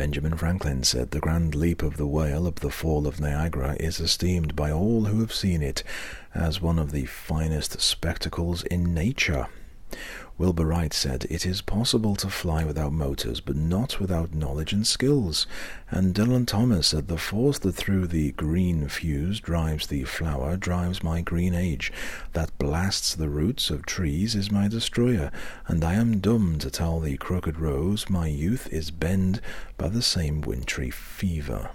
Benjamin Franklin said the grand leap of the whale up the fall of Niagara is esteemed by all who have seen it as one of the finest spectacles in nature. Wilbur Wright said, It is possible to fly without motors, but not without knowledge and skills. And Dylan Thomas said, The force that through the green fuse drives the flower drives my green age. That blasts the roots of trees is my destroyer. And I am dumb to tell the crooked rose my youth is bend by the same wintry fever.